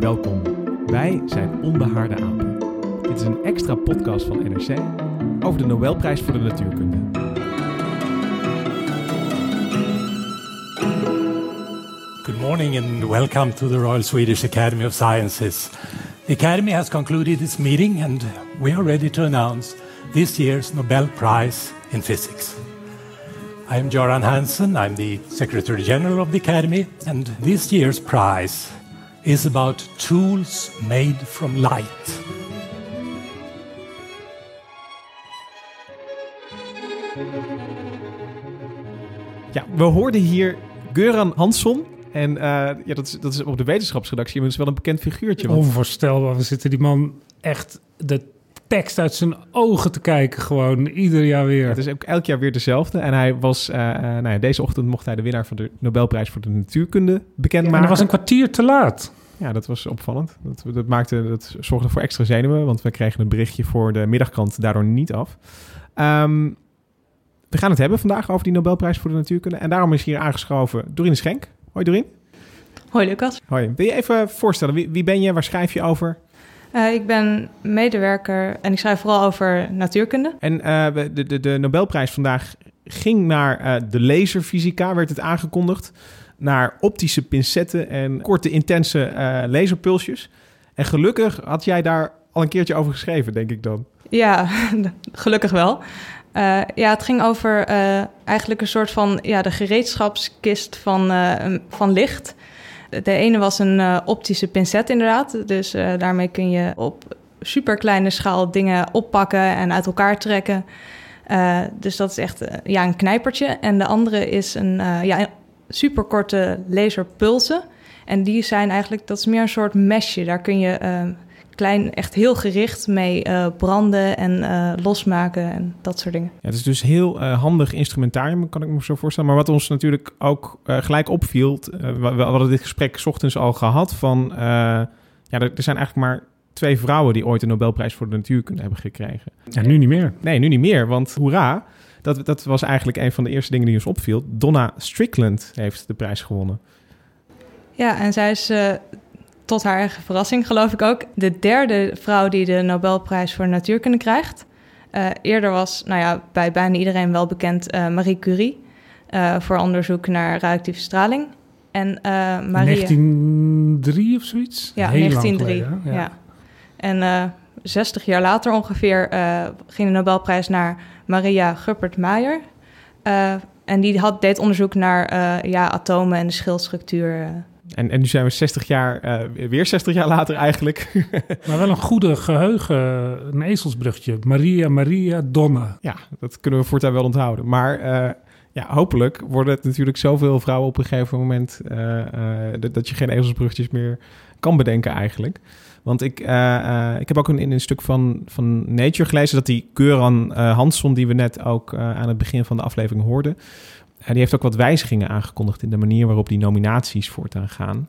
Welkom. Wij zijn Onbehaarde Apen. Dit is een extra podcast van NRC over de Nobelprijs voor de Natuurkunde. Good morning and welcome to the Royal Swedish Academy of Sciences. The Academy has concluded its meeting and we are ready to announce this year's Nobel Prize in Physics. I am Joran Hansen, I'm the Secretary General of the Academy, and this year's prize is about tools made from light. Ja, we hoorden hier Göran Hansson. En uh, ja, dat, is, dat is op de wetenschapsredactie is wel een bekend figuurtje. Want... Onvoorstelbaar. We zitten die man echt de tekst uit zijn ogen te kijken. Gewoon ieder jaar weer. Het is ook elk jaar weer dezelfde. En hij was, uh, uh, nou ja, deze ochtend mocht hij de winnaar van de Nobelprijs voor de natuurkunde bekendmaken. Ja, hij was een kwartier te laat. Ja, dat was opvallend. Dat, dat, maakte, dat zorgde voor extra zenuwen, want we kregen een berichtje voor de middagkrant daardoor niet af. Um, we gaan het hebben vandaag over die Nobelprijs voor de natuurkunde. En daarom is hier aangeschoven Dorien Schenk. Hoi Dorien. Hoi Lucas. Hoi. Wil je even voorstellen, wie, wie ben je, waar schrijf je over? Uh, ik ben medewerker en ik schrijf vooral over natuurkunde. En uh, de, de, de Nobelprijs vandaag ging naar uh, de laserfysica, werd het aangekondigd. Naar optische pincetten en korte, intense laserpulsjes. En gelukkig had jij daar al een keertje over geschreven, denk ik dan. Ja, gelukkig wel. Uh, ja, het ging over uh, eigenlijk een soort van ja, de gereedschapskist van, uh, van licht. De ene was een optische pincet inderdaad. Dus daarmee kun je op superkleine schaal dingen oppakken en uit elkaar trekken. dus dat is echt ja, een knijpertje. En de andere is een ja, superkorte laserpulsen. En die zijn eigenlijk, dat is meer een soort mesje. Daar kun je klein, echt heel gericht mee uh, branden en uh, losmaken en dat soort dingen. Ja, het is dus heel uh, handig instrumentarium, kan ik me zo voorstellen. Maar wat ons natuurlijk ook gelijk opviel, we, we, hadden dit gesprek ochtends al gehad van, ja, er, er, zijn eigenlijk maar twee vrouwen die ooit de Nobelprijs voor de natuurkunde hebben gekregen. Ja, nu niet meer. Nee, nu niet meer, want hoera, dat, dat was eigenlijk een van de eerste dingen die ons opviel. Donna Strickland heeft de prijs gewonnen. Ja, en zij is tot haar eigen verrassing, geloof ik ook, de derde vrouw die de Nobelprijs voor natuurkunde krijgt. Uh, eerder was, nou ja, bij bijna iedereen wel bekend, uh, Marie Curie. Uh, voor onderzoek naar radioactieve straling. En Maria... 1903 of zoiets? Ja, Heel 1903. Geleden, ja. ja. En 60 jaar later ongeveer ging de Nobelprijs naar Maria Guppert-Meyer. en die had, deed onderzoek naar ja, atomen en de schildstructuur en, en nu zijn we 60 jaar, uh, weer 60 jaar later eigenlijk. maar wel een goede geheugen, een ezelsbrugje. Maria, Maria, Donna. Ja, dat kunnen we voortaan wel onthouden. Maar uh, ja, hopelijk worden het natuurlijk zoveel vrouwen op een gegeven moment... Uh, dat je geen ezelsbrugjes meer kan bedenken eigenlijk. Want ik, ik heb ook in, in een stuk van, van Nature gelezen... dat die Keuran Hansson, die we net ook aan het begin van de aflevering hoorden die heeft ook wat wijzigingen aangekondigd in de manier waarop die nominaties voortaan gaan.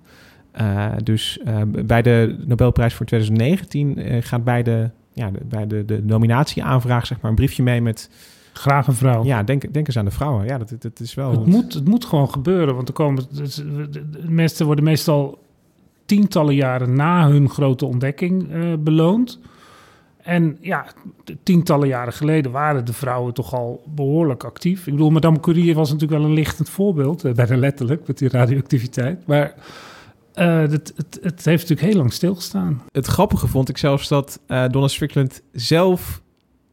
Uh, dus uh, bij de Nobelprijs voor 2019 uh, eh, gaat bij de, ja, de, bij de, de nominatieaanvraag zeg maar, een briefje mee met... Graag een vrouw. Ja, denk, denk eens aan de vrouwen. Ja, dat, dat is wel... Het, moet, het moet gewoon gebeuren, want er komen, de mensen worden meestal tientallen jaren na hun grote ontdekking beloond. En ja, tientallen jaren geleden waren de vrouwen toch al behoorlijk actief. Ik bedoel, Madame Curie was natuurlijk wel een lichtend voorbeeld, eh, bijna letterlijk, met die radioactiviteit. Maar Uh, het, het, het, heeft natuurlijk heel lang stilgestaan. Het grappige vond ik zelfs dat uh, Donna Strickland zelf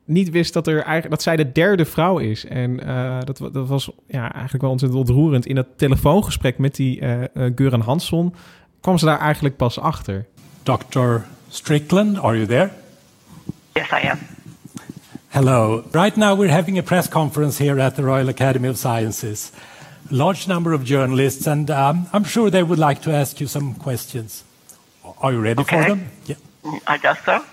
niet wist dat, er eigenlijk, dat zij de derde vrouw is. En uh, dat, dat was ja, eigenlijk wel ontzettend ontroerend. In dat telefoongesprek met die uh, uh, Hansson kwam ze daar eigenlijk pas achter. Dr. Strickland, are you there? Yes, I am. Hello. Right now we're having a press conference here at the Royal Academy of Sciences. A large number of journalists, and um, I'm sure they would like to ask you some questions. Are you ready okay. for them? Yeah. I guess so.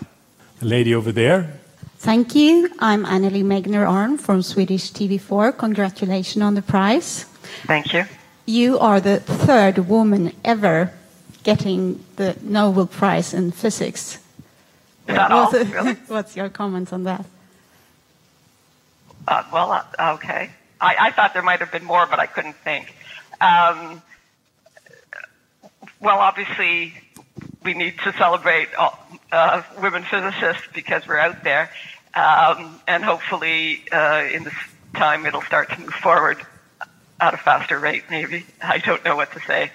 The lady over there. Thank you. I'm Annelie Megner Arn from Swedish TV4. Congratulations on the prize. Thank you. You are the third woman ever getting the Nobel Prize in Physics. That all? Really? What's your comment on that? Uh, well, uh, okay. I, I, thought there might have been more, but I couldn't think. Um, well, obviously, we need to celebrate all, uh, women physicists because we're out there. Um, and hopefully, uh, in this time, it'll start to move forward at a faster rate, maybe. I don't know what to say.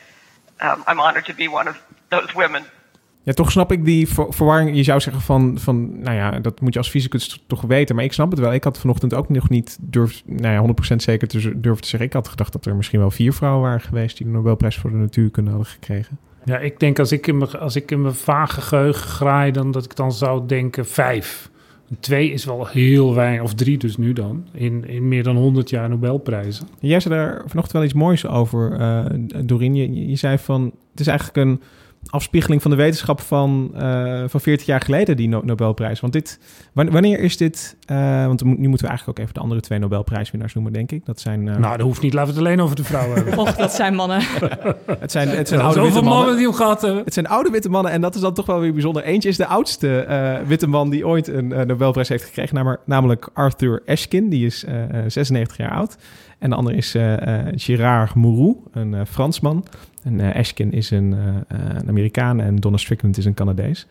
Um, I'm honored to be one of those women. Ja, toch snap ik die ver verwarring. Je zou zeggen van, van, nou ja, dat moet je als fysicus toch weten. Maar ik snap het wel. Ik had vanochtend ook nog niet durf, nou ja, 100% zeker te durven te zeggen. Ik had gedacht dat er misschien wel vier vrouwen waren geweest die de Nobelprijs voor de natuurkunde hadden gekregen. Ja, ik denk als ik in mijn, als ik in mijn vage geheugen graai, dan dat ik dan zou denken vijf. Twee is wel heel weinig, of drie dus nu dan, in, in meer dan 100 jaar Nobelprijzen. Jij zei daar vanochtend wel iets moois over, uh, Doreen. Je, je zei van, het is eigenlijk een afspiegeling van de wetenschap van, uh, van 40 jaar geleden, die no Nobelprijs. Want dit, wanneer is dit, uh, want nu moeten we eigenlijk ook even de andere twee Nobelprijswinnaars noemen, denk ik. Dat zijn... Uh, nou, dat hoeft niet, laten we het alleen over de vrouwen hebben. Och, dat zijn mannen. het zijn, het zijn oude witte mannen. mannen die hem gehad hebben. Het zijn oude witte mannen en dat is dan toch wel weer bijzonder. Eentje is de oudste witte man die ooit een Nobelprijs heeft gekregen, namelijk Arthur Ashkin, die is 96 jaar oud. En de andere is Gérard Mourou, een Fransman. En uh, Ashkin is een, uh, een, Amerikaan en Donna Strickland is een Canadees.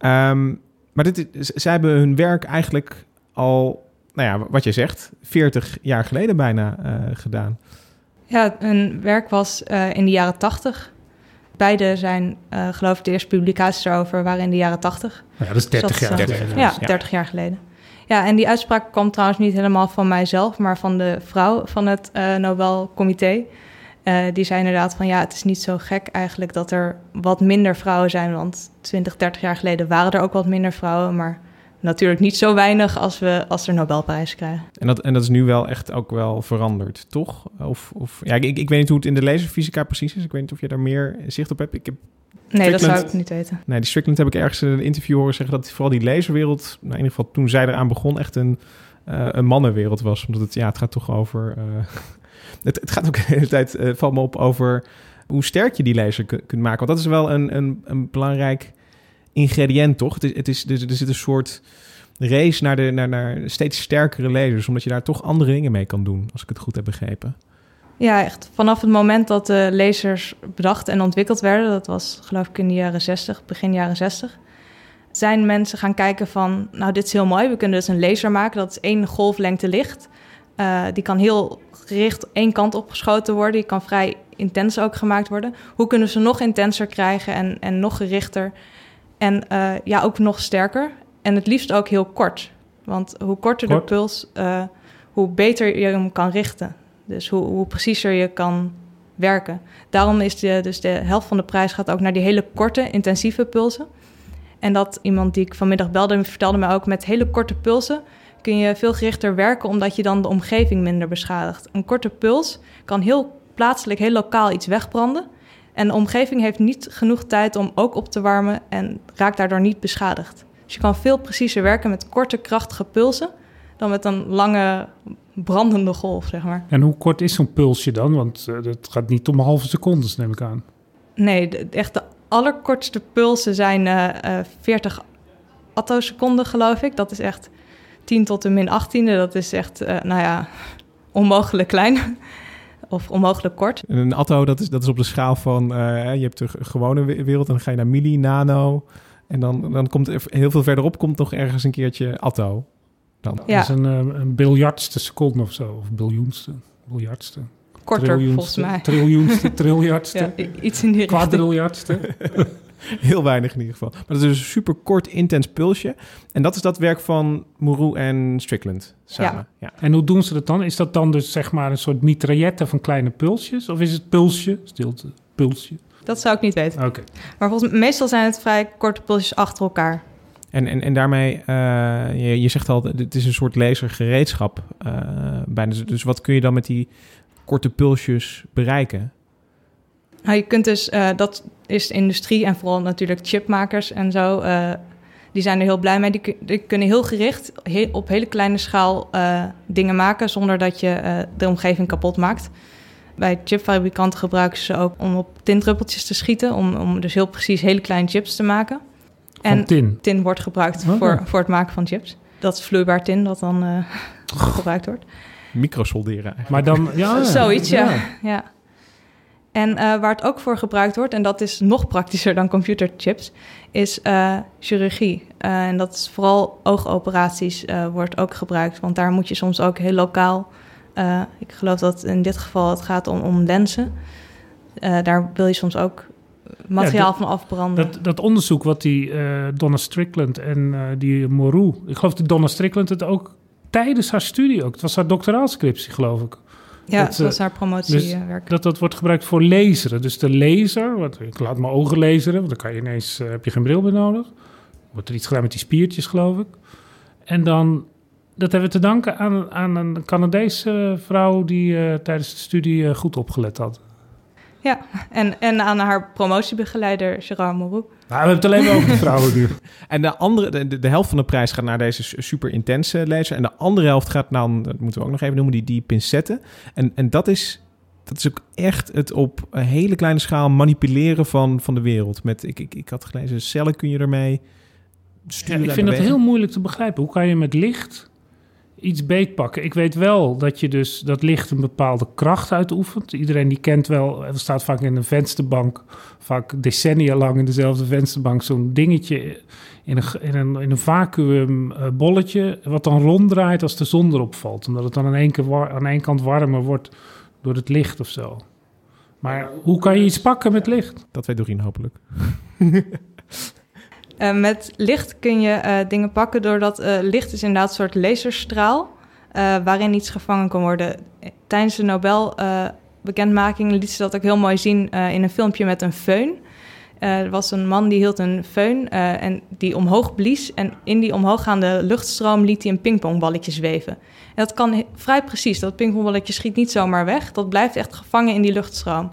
Um, maar dit, zij hebben hun werk eigenlijk al, nou ja, wat je zegt, 40 jaar geleden bijna uh, gedaan. Ja, hun werk was in de jaren 80. Beide zijn, geloof ik, de eerste publicaties erover waren in de jaren 80. Ja, dat is 30 dus jaar geleden. Ja, 30 jaar geleden. Ja, en die uitspraak kwam trouwens niet helemaal van mijzelf, maar van de vrouw van het Nobelcomité. Uh, die zei inderdaad van ja, het is niet zo gek eigenlijk dat er wat minder vrouwen zijn. Want 20, 30 jaar geleden waren er ook wat minder vrouwen. Maar natuurlijk niet zo weinig als we als er Nobelprijzen krijgen. En dat, en dat is nu wel echt ook wel veranderd, toch? Of, of ja, ik, ik weet niet hoe het in de laserfysica precies is. Ik weet niet of je daar meer zicht op hebt. Ik heb Nee, dat zou ik niet weten. Nee, die Strickland heb ik ergens in een interview horen zeggen dat vooral die laserwereld, nou in ieder geval toen zij eraan begon, echt een, uh, een mannenwereld was. Omdat het, ja, het gaat toch over uh, het, het, gaat ook de hele tijd, uh, valt me op, over hoe sterk je die laser kunt maken. Want dat is wel een, een, een belangrijk ingrediënt, toch? Het is, het is, er, er zit een soort race naar, de, naar, naar steeds sterkere lasers, omdat je daar toch andere dingen mee kan doen, als ik het goed heb begrepen. Ja, echt. Vanaf het moment dat de lasers bedacht en ontwikkeld werden, dat was geloof ik in de jaren 60, begin jaren 60, zijn mensen gaan kijken van, nou dit is heel mooi, we kunnen dus een laser maken, dat is één golflengte licht. Uh, die kan heel gericht één kant opgeschoten worden. Die kan vrij intens ook gemaakt worden. Hoe kunnen ze nog intenser krijgen en, en nog gerichter? En uh, ja, ook nog sterker. En het liefst ook heel kort. Want hoe korter Kort. de puls, uh, hoe beter je hem kan richten. Dus hoe, hoe preciezer je kan werken. Daarom is de, dus de helft van de prijs gaat ook naar die hele korte, intensieve pulsen. En dat iemand die ik vanmiddag belde, vertelde mij ook met hele korte pulsen kun je veel gerichter werken omdat je dan de omgeving minder beschadigt. Een korte puls kan heel plaatselijk, heel lokaal iets wegbranden. En de omgeving heeft niet genoeg tijd om ook op te warmen en raakt daardoor niet beschadigd. Dus je kan veel preciezer werken met korte, krachtige pulsen dan met een lange, brandende golf, zeg maar. En hoe kort is zo'n pulsje dan? Want uh, dat gaat niet om halve secondes, neem ik aan. Nee, de, echt de allerkortste pulsen zijn uh, uh, 40 attoseconden, geloof ik. Dat is echt 10 tot de min 18e. Dat is echt, uh, nou ja, onmogelijk klein. of onmogelijk kort. En een atto, dat is, dat is op de schaal van... Uh, je hebt de gewone wereld en dan ga je naar milli, nano... En dan, dan komt er heel veel verderop komt nog ergens een keertje atto. Dan. Ja. Dat is een, uh, een biljardste seconde of zo, of biljoenste, biljardste. korter volgens mij. Triljoenste, triljardste, Ja, iets in die richting. kwadriljardste. Heel weinig in ieder geval. Maar dat is dus een super kort, intens pulsje. En dat is dat werk van Mourou en Strickland samen. Ja. En hoe doen ze dat dan? Is dat dan dus zeg maar een soort mitraillette van kleine pulsjes? Of is het pulsje? Stilte, pulsje. Dat zou ik niet weten. Oké. Maar volgens meestal zijn het vrij korte pulsjes achter elkaar. En, en, en daarmee, eh, je, je zegt al, het is een soort lasergereedschap. eh bijna. Dus wat kun je dan met die korte pulsjes bereiken? Nou, je kunt dus, eh, dat is de industrie en vooral natuurlijk chipmakers en zo. eh, die zijn er heel blij mee. Die, kun- die kunnen heel gericht op hele kleine schaal eh, dingen maken zonder dat je eh, de omgeving kapot maakt. Bij chipfabrikanten gebruiken ze ook om op tindruppeltjes te schieten, om, om dus heel precies hele kleine chips te maken. Van tin. tin wordt gebruikt Oh. voor, voor het maken van chips. Dat is vloeibaar tin dat dan gebruikt wordt. Microsolderen eigenlijk. Maar dan, ja. Zoiets, ja. ja. En eh, waar het ook voor gebruikt wordt, en dat is nog praktischer dan computerchips, is eh, chirurgie. Eh, en dat is vooral oogoperaties wordt ook gebruikt. Want daar moet je soms ook heel lokaal... ik geloof dat in dit geval het gaat om, om lenzen. Daar wil je soms ook materiaal dat- van afbranden. Dat, dat onderzoek wat die Donna Strickland en die Moreau... Ik geloof dat Donna Strickland het ook tijdens haar studie ook... Het was haar doctoraalscriptie, geloof ik. Ja, dat, was eh, haar Dus promotiewerk. dat, dat wordt gebruikt voor laseren. Dus de laser, wat, ik laat mijn ogen laseren, want dan kan je ineens, eh, heb je geen bril meer nodig. Wordt er iets gedaan met die spiertjes, geloof ik. En dan, dat hebben we te danken aan, aan een Canadese vrouw die eh, tijdens de studie eh, goed opgelet had. Ja, en, en aan haar promotiebegeleider Gerard Moreau. Nou, we hebben het alleen maar over de vrouwen nu. En de, andere, de- de, de helft van de prijs gaat naar deze su- super intense laser. En de andere helft gaat naar, dat moeten we ook nog even noemen, die, die pincetten. En, en dat, is, dat is ook echt het op een hele kleine schaal manipuleren van, van de wereld. Met, ik, ik, ik had gelezen, cellen kun je ermee Ja, sturen. ik vind dat heel moeilijk te begrijpen. Hoe kan je met licht iets beetpakken? Ik weet wel dat je dus dat licht een bepaalde kracht uitoefent. Iedereen die kent wel, er staat vaak in een vensterbank, vaak decennia lang in dezelfde vensterbank, zo'n dingetje in een, in een, in een vacuüm eh, bolletje, wat dan ronddraait als de zon erop valt. Omdat het dan aan één, keer war- aan één kant warmer wordt door het licht of zo. Maar hoe kan je iets pakken met licht? Dat weet Doreen hopelijk. Eh, met licht kun je eh, dingen pakken doordat eh, licht is inderdaad een soort laserstraal waarin iets gevangen kan worden. Tijdens de Nobel-bekendmaking liet ze dat ook heel mooi zien in een filmpje met een föhn. Er was een man die hield een föhn en die omhoog blies. En in die omhooggaande luchtstroom liet hij een pingpongballetje zweven. En dat kan vrij precies. Dat pingpongballetje schiet niet zomaar weg. Dat blijft echt gevangen in die luchtstroom.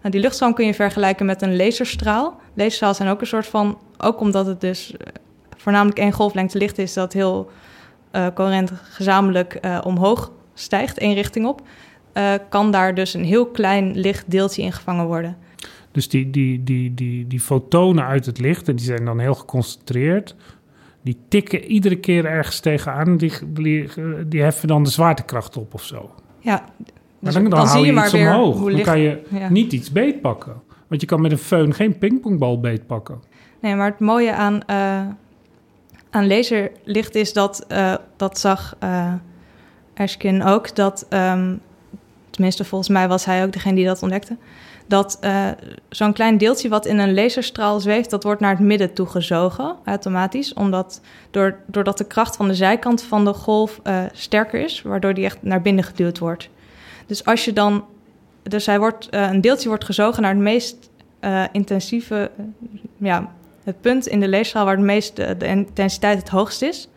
Nou, die luchtstroom kun je vergelijken met een laserstraal. Laserstralen zijn ook een soort van... Ook omdat het dus eh, voornamelijk één golflengte licht is... dat heel eh coherent gezamenlijk eh, omhoog stijgt, één richting op... eh, kan daar dus een heel klein lichtdeeltje in gevangen worden. Dus die, die, die, die, die fotonen uit het licht, en die zijn dan heel geconcentreerd, die tikken iedere keer ergens tegenaan, die, die, die heffen dan de zwaartekracht op of zo. Ja, Maar dus dan, dan, hou je, iets omhoog. hoe Dan licht... kan je ja. niet iets beetpakken. Want je kan met een föhn geen pingpongbal beetpakken. Nee, maar het mooie aan, eh, aan laserlicht is dat, eh, dat zag eh Ashkin ook, dat, ehm, tenminste volgens mij was hij ook degene die dat ontdekte, dat zo'n klein deeltje wat in een laserstraal zweeft, dat wordt naar het midden toegezogen automatisch, omdat door, doordat de kracht van de zijkant van de golf sterker is, waardoor die echt naar binnen geduwd wordt. Dus als je dan, dus hij wordt, een deeltje wordt gezogen naar het meest intensieve, ja, het punt in de laserstraal waar de, meeste, de intensiteit het hoogst is.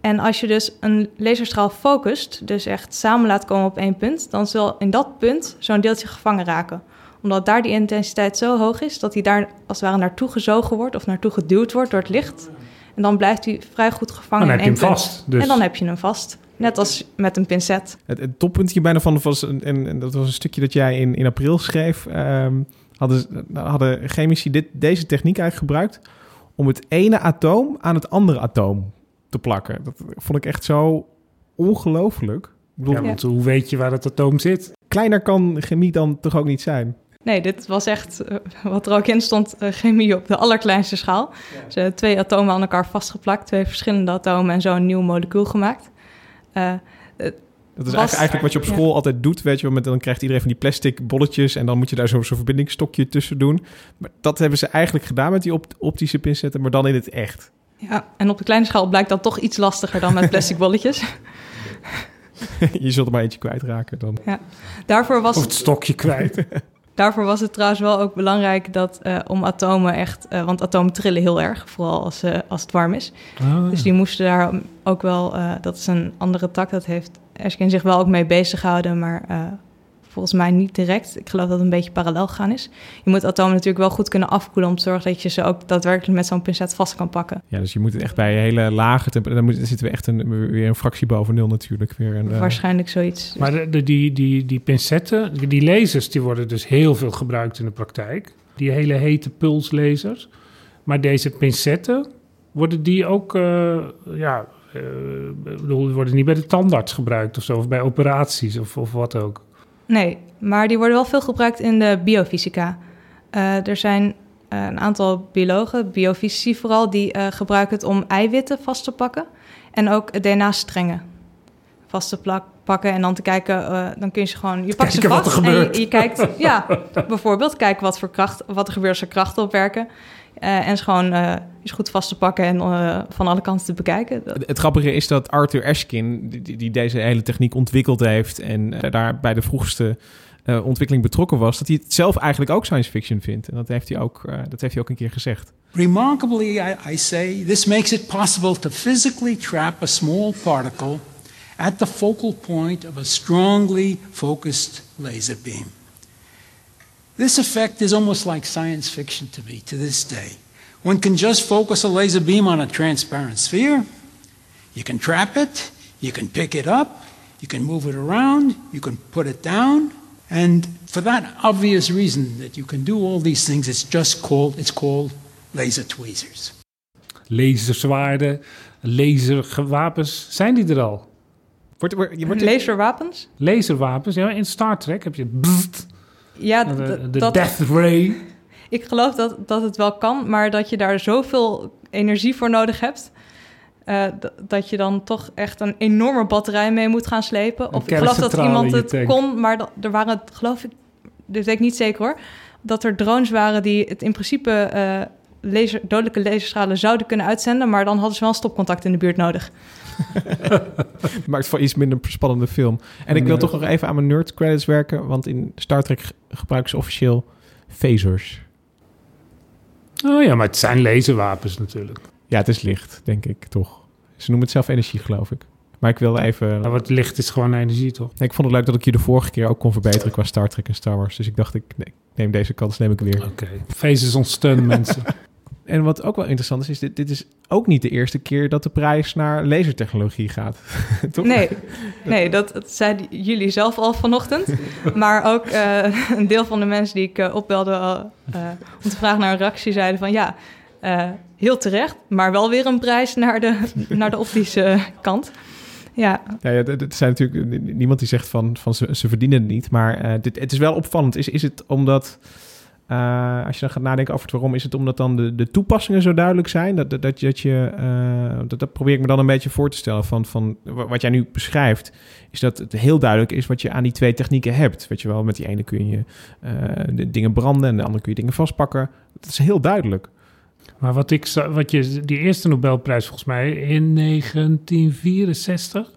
En als je dus een laserstraal focust, dus echt samen laat komen op één punt, dan zal in dat punt zo'n deeltje gevangen raken. Omdat daar die intensiteit zo hoog is dat hij daar als het ware naartoe gezogen wordt of naartoe geduwd wordt door het licht. En dan blijft hij vrij goed gevangen Dan heb je hem punt. vast. Dus. En dan heb je hem vast. Net als met een pincet. Het, het toppuntje bijna van was, en, en dat was een stukje dat jij in, in april schreef, ehm, hadden, hadden chemici dit, deze techniek eigenlijk gebruikt om het ene atoom aan het andere atoom te plakken. Dat vond ik echt zo ongelooflijk. Ik bedoel, Ja, want hoe weet je waar het atoom zit? kleiner kan chemie dan toch ook niet zijn? Nee, dit was echt eh, wat er ook in stond: eh, chemie op de allerkleinste schaal. Ze hebben twee atomen aan elkaar vastgeplakt, twee verschillende atomen en zo een nieuw molecuul gemaakt. Dat is Was- eigenlijk, eigenlijk wat je op school altijd doet, weet je wel. Met, dan krijgt iedereen van die plastic bolletjes en dan moet je daar zo'n zo'n verbindingsstokje tussen doen. Maar dat hebben ze eigenlijk gedaan met die op, optische pincetten, maar dan in het echt. Ja, en op de kleine schaal blijkt dat toch iets lastiger dan met plastic bolletjes. je zult er maar eentje kwijtraken dan. Daarvoor was, Of het stokje kwijt. daarvoor was het trouwens wel ook belangrijk dat eh, om atomen echt... eh, want atomen trillen heel erg, vooral als, eh, als het warm is. Ah, Dus die moesten daar ook wel... eh, dat is een andere tak, dat heeft Erskine zich wel ook mee bezig gehouden... maar eh, volgens mij niet direct. Ik geloof dat het een beetje parallel gegaan is. Je moet atomen natuurlijk wel goed kunnen afkoelen... om te zorgen dat je ze ook daadwerkelijk met zo'n pincet vast kan pakken. Ja, dus je moet het echt bij hele lage temperatuur... Dan, zitten we echt een, weer een fractie boven nul natuurlijk. Weer een, eh, Waarschijnlijk zoiets. Maar de, de- die, die, die pincetten, die- lasers, die worden dus heel veel gebruikt in de praktijk. Die hele hete pulslasers. Maar deze pincetten, worden die ook, eh, ja, bedoel, die worden niet bij de tandarts gebruikt of zo, of bij operaties of, of wat ook. Nee, maar die worden wel veel gebruikt in de biofysica. Eh, er zijn eh, een aantal biologen, biofysici vooral, die eh, gebruiken het om eiwitten vast te pakken. En ook DNA-strengen vast te plak- pakken. En dan te kijken, eh, dan kun je ze gewoon... Je pakt ze kijken wat vast en je kijkt... Ja, bijvoorbeeld kijken wat, voor kracht, wat er gebeurt als er krachten opwerken. Eh, en ze gewoon eh, eens goed vast te pakken en eh, van alle kanten te bekijken. Dat- Het grappige is dat Arthur Ashkin, die, deze hele techniek ontwikkeld heeft en eh, daar bij de vroegste eh, ontwikkeling betrokken was, dat hij het zelf eigenlijk ook science fiction vindt. En dat heeft hij ook, eh, dat heeft hij ook een keer gezegd. Remarkably, I, I say, this makes it possible to physically trap a small particle at the focal point of a strongly focused laser beam. This effect is almost like science fiction to me to this day. One can just focus a laser beam on a transparent sphere. You can trap it, you can pick it up, you can move it around, you can put it down, and for that obvious reason that you can do all these things, it's just called it's called laser tweezers. Laserzwaarden, laserwapens, zijn die er al? Wordt, wordt, je wordt Laserwapens? Laserwapens, ja, in Star Trek heb je bzzt, Ja, de, d- de dat, Death Ray. Ik geloof dat, dat het wel kan, maar dat je daar zoveel energie voor nodig hebt. eh, dat je dan toch echt een enorme batterij mee moet gaan slepen. Of ik geloof dat iemand het tank. kon, maar dat- er waren, geloof ik, dit weet ik niet zeker hoor. Dat er drones waren die het in principe eh, laser, dodelijke laserstralen zouden kunnen uitzenden. Maar dan hadden ze wel een stopcontact in de buurt nodig. maakt voor iets minder spannende film. En ik wil Ja. toch nog even aan mijn nerd credits werken, want in Star Trek ge- gebruiken ze officieel phasers. Oh ja, maar het zijn laserwapens natuurlijk. Ja, het is licht, denk ik, toch. Ze noemen het zelf energie, geloof ik. Maar ik wilde even... Nou, wat licht is gewoon energie, toch? Nee, ik vond het leuk dat ik je de vorige keer ook kon verbeteren qua Star Trek en Star Wars. Dus ik dacht, ik nee, ik neem deze kans, neem ik weer. Oké. Faces on stun, mensen. En wat ook wel interessant is, is dit, dit is ook niet de eerste keer dat de prijs naar lasertechnologie gaat. Toch? Nee, nee dat, dat zeiden jullie zelf al vanochtend. Maar ook eh, een deel van de mensen die ik eh, opbelde eh, om te vragen naar een reactie zeiden van ja, heel terecht, maar wel weer een prijs naar de, naar de optische kant. Ja, Ja, ja, het zijn natuurlijk niemand die zegt van, van ze, ze verdienen het niet. Maar dit, het is wel opvallend. Is, is het omdat, eh, als je dan gaat nadenken over het waarom, is het omdat dan de, de toepassingen zo duidelijk zijn? Dat, dat, dat, je, eh, dat, dat probeer ik me dan een beetje voor te stellen. Van, van wa- wat jij nu beschrijft, is dat het heel duidelijk is wat je aan die twee technieken hebt. Weet je wel, met die ene kun je eh, de dingen branden en de andere kun je dingen vastpakken. Dat is heel duidelijk. Maar wat ik wat je, die eerste Nobelprijs volgens mij in 1964,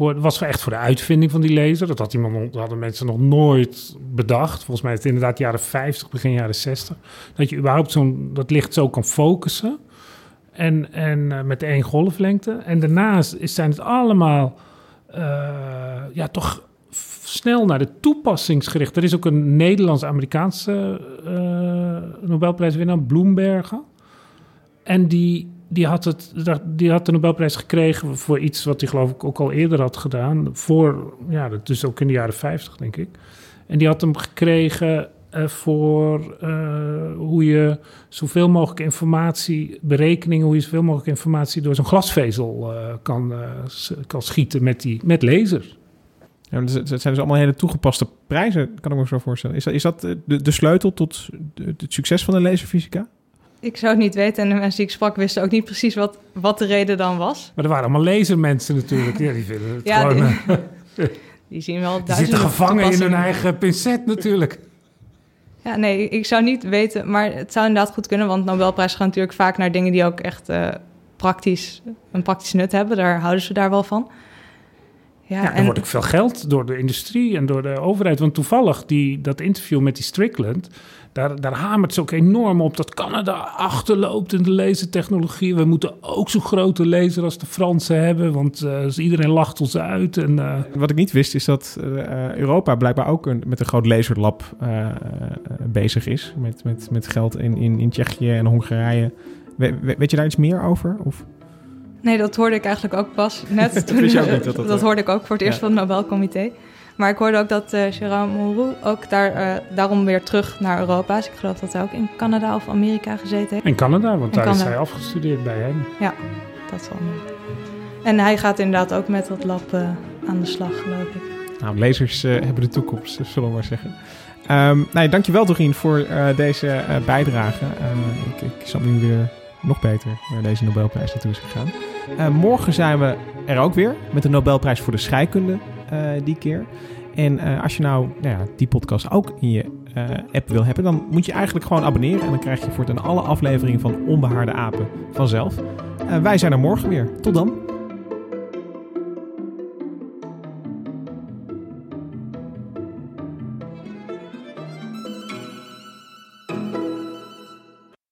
voor, was echt voor de uitvinding van die laser. Dat, had iemand, hadden mensen nog nooit bedacht. Volgens mij is het inderdaad jaren 50, begin jaren 60. Dat je überhaupt zo'n, dat licht zo kan focussen. En, en eh, met één golflengte. En daarnaast zijn het allemaal, eh, ja, toch snel naar de toepassingsgericht. Er is ook een Nederlands-Amerikaanse eh, Nobelprijswinnaar, Bloembergen. En die, die, had het, die had de Nobelprijs gekregen voor iets wat hij geloof ik ook al eerder had gedaan. Voor, ja, dat is ook in de jaren 50 denk ik. En die had hem gekregen eh, voor eh, hoe je zoveel mogelijk informatie, berekeningen, hoe je zoveel mogelijk informatie door zo'n glasvezel eh, kan, kan schieten met, die, met laser. Ja, het zijn dus allemaal hele toegepaste prijzen, kan ik me zo voorstellen. Is dat, is dat de, de sleutel tot het succes van de laserfysica? Ik zou het niet weten en de mensen die ik sprak wisten ook niet precies wat, wat de reden dan was. Maar er waren allemaal lasermensen natuurlijk. Ja, die vinden het Ja, gewoon... die- eh, Die zien wel Die duizenden zitten gevangen in hun eigen pincet natuurlijk. Ja, nee, ik zou niet weten, maar het zou inderdaad goed kunnen, want Nobelprijs gaan natuurlijk vaak naar dingen die ook echt eh, praktisch, een praktisch nut hebben. Daar houden ze daar wel van. Ja, Ja, er wordt ook veel geld door de industrie en door de overheid. Want toevallig, die, dat interview met die Strickland... Daar, daar hamert ze ook enorm op dat Canada achterloopt in de lasertechnologie. We moeten ook zo'n grote laser als de Fransen hebben, want eh, iedereen lacht ons uit. En, eh, Wat ik niet wist is dat eh, Europa blijkbaar ook een, met een groot laserlab bezig is. Met, met, met geld in, in, in Tsjechië en Hongarije. We- weet je daar iets meer over? Of? Nee, dat hoorde ik eigenlijk ook pas net. Dat toen, ook eh, niet, dat dat, hoorde ik ook voor het eerst ja. van het Nobelcomité. Maar ik hoorde ook dat Jérôme Monroe ook daar, eh, daarom weer terug naar Europa is. Ik geloof dat hij ook in Canada of Amerika gezeten heeft. in Canada, want In daar is hij afgestudeerd bij hem. Ja, dat zal niet. En hij gaat inderdaad ook met dat lab aan de slag, geloof ik. Nou, lasers eh, hebben de toekomst, zullen we maar zeggen. Ehm nou, dankjewel Doreen voor deze bijdrage. Eh, ik, ik snap nu weer nog beter waar deze Nobelprijs naartoe is gegaan. Eh, morgen zijn we er ook weer met de Nobelprijs voor de scheikunde eh, die keer. En eh, als je nou, nou ja, die podcast ook in je app wil hebben, dan moet je eigenlijk gewoon abonneren. En dan krijg je voortaan alle afleveringen van Onbehaarde Apen vanzelf. Wij zijn er morgen weer. Tot dan.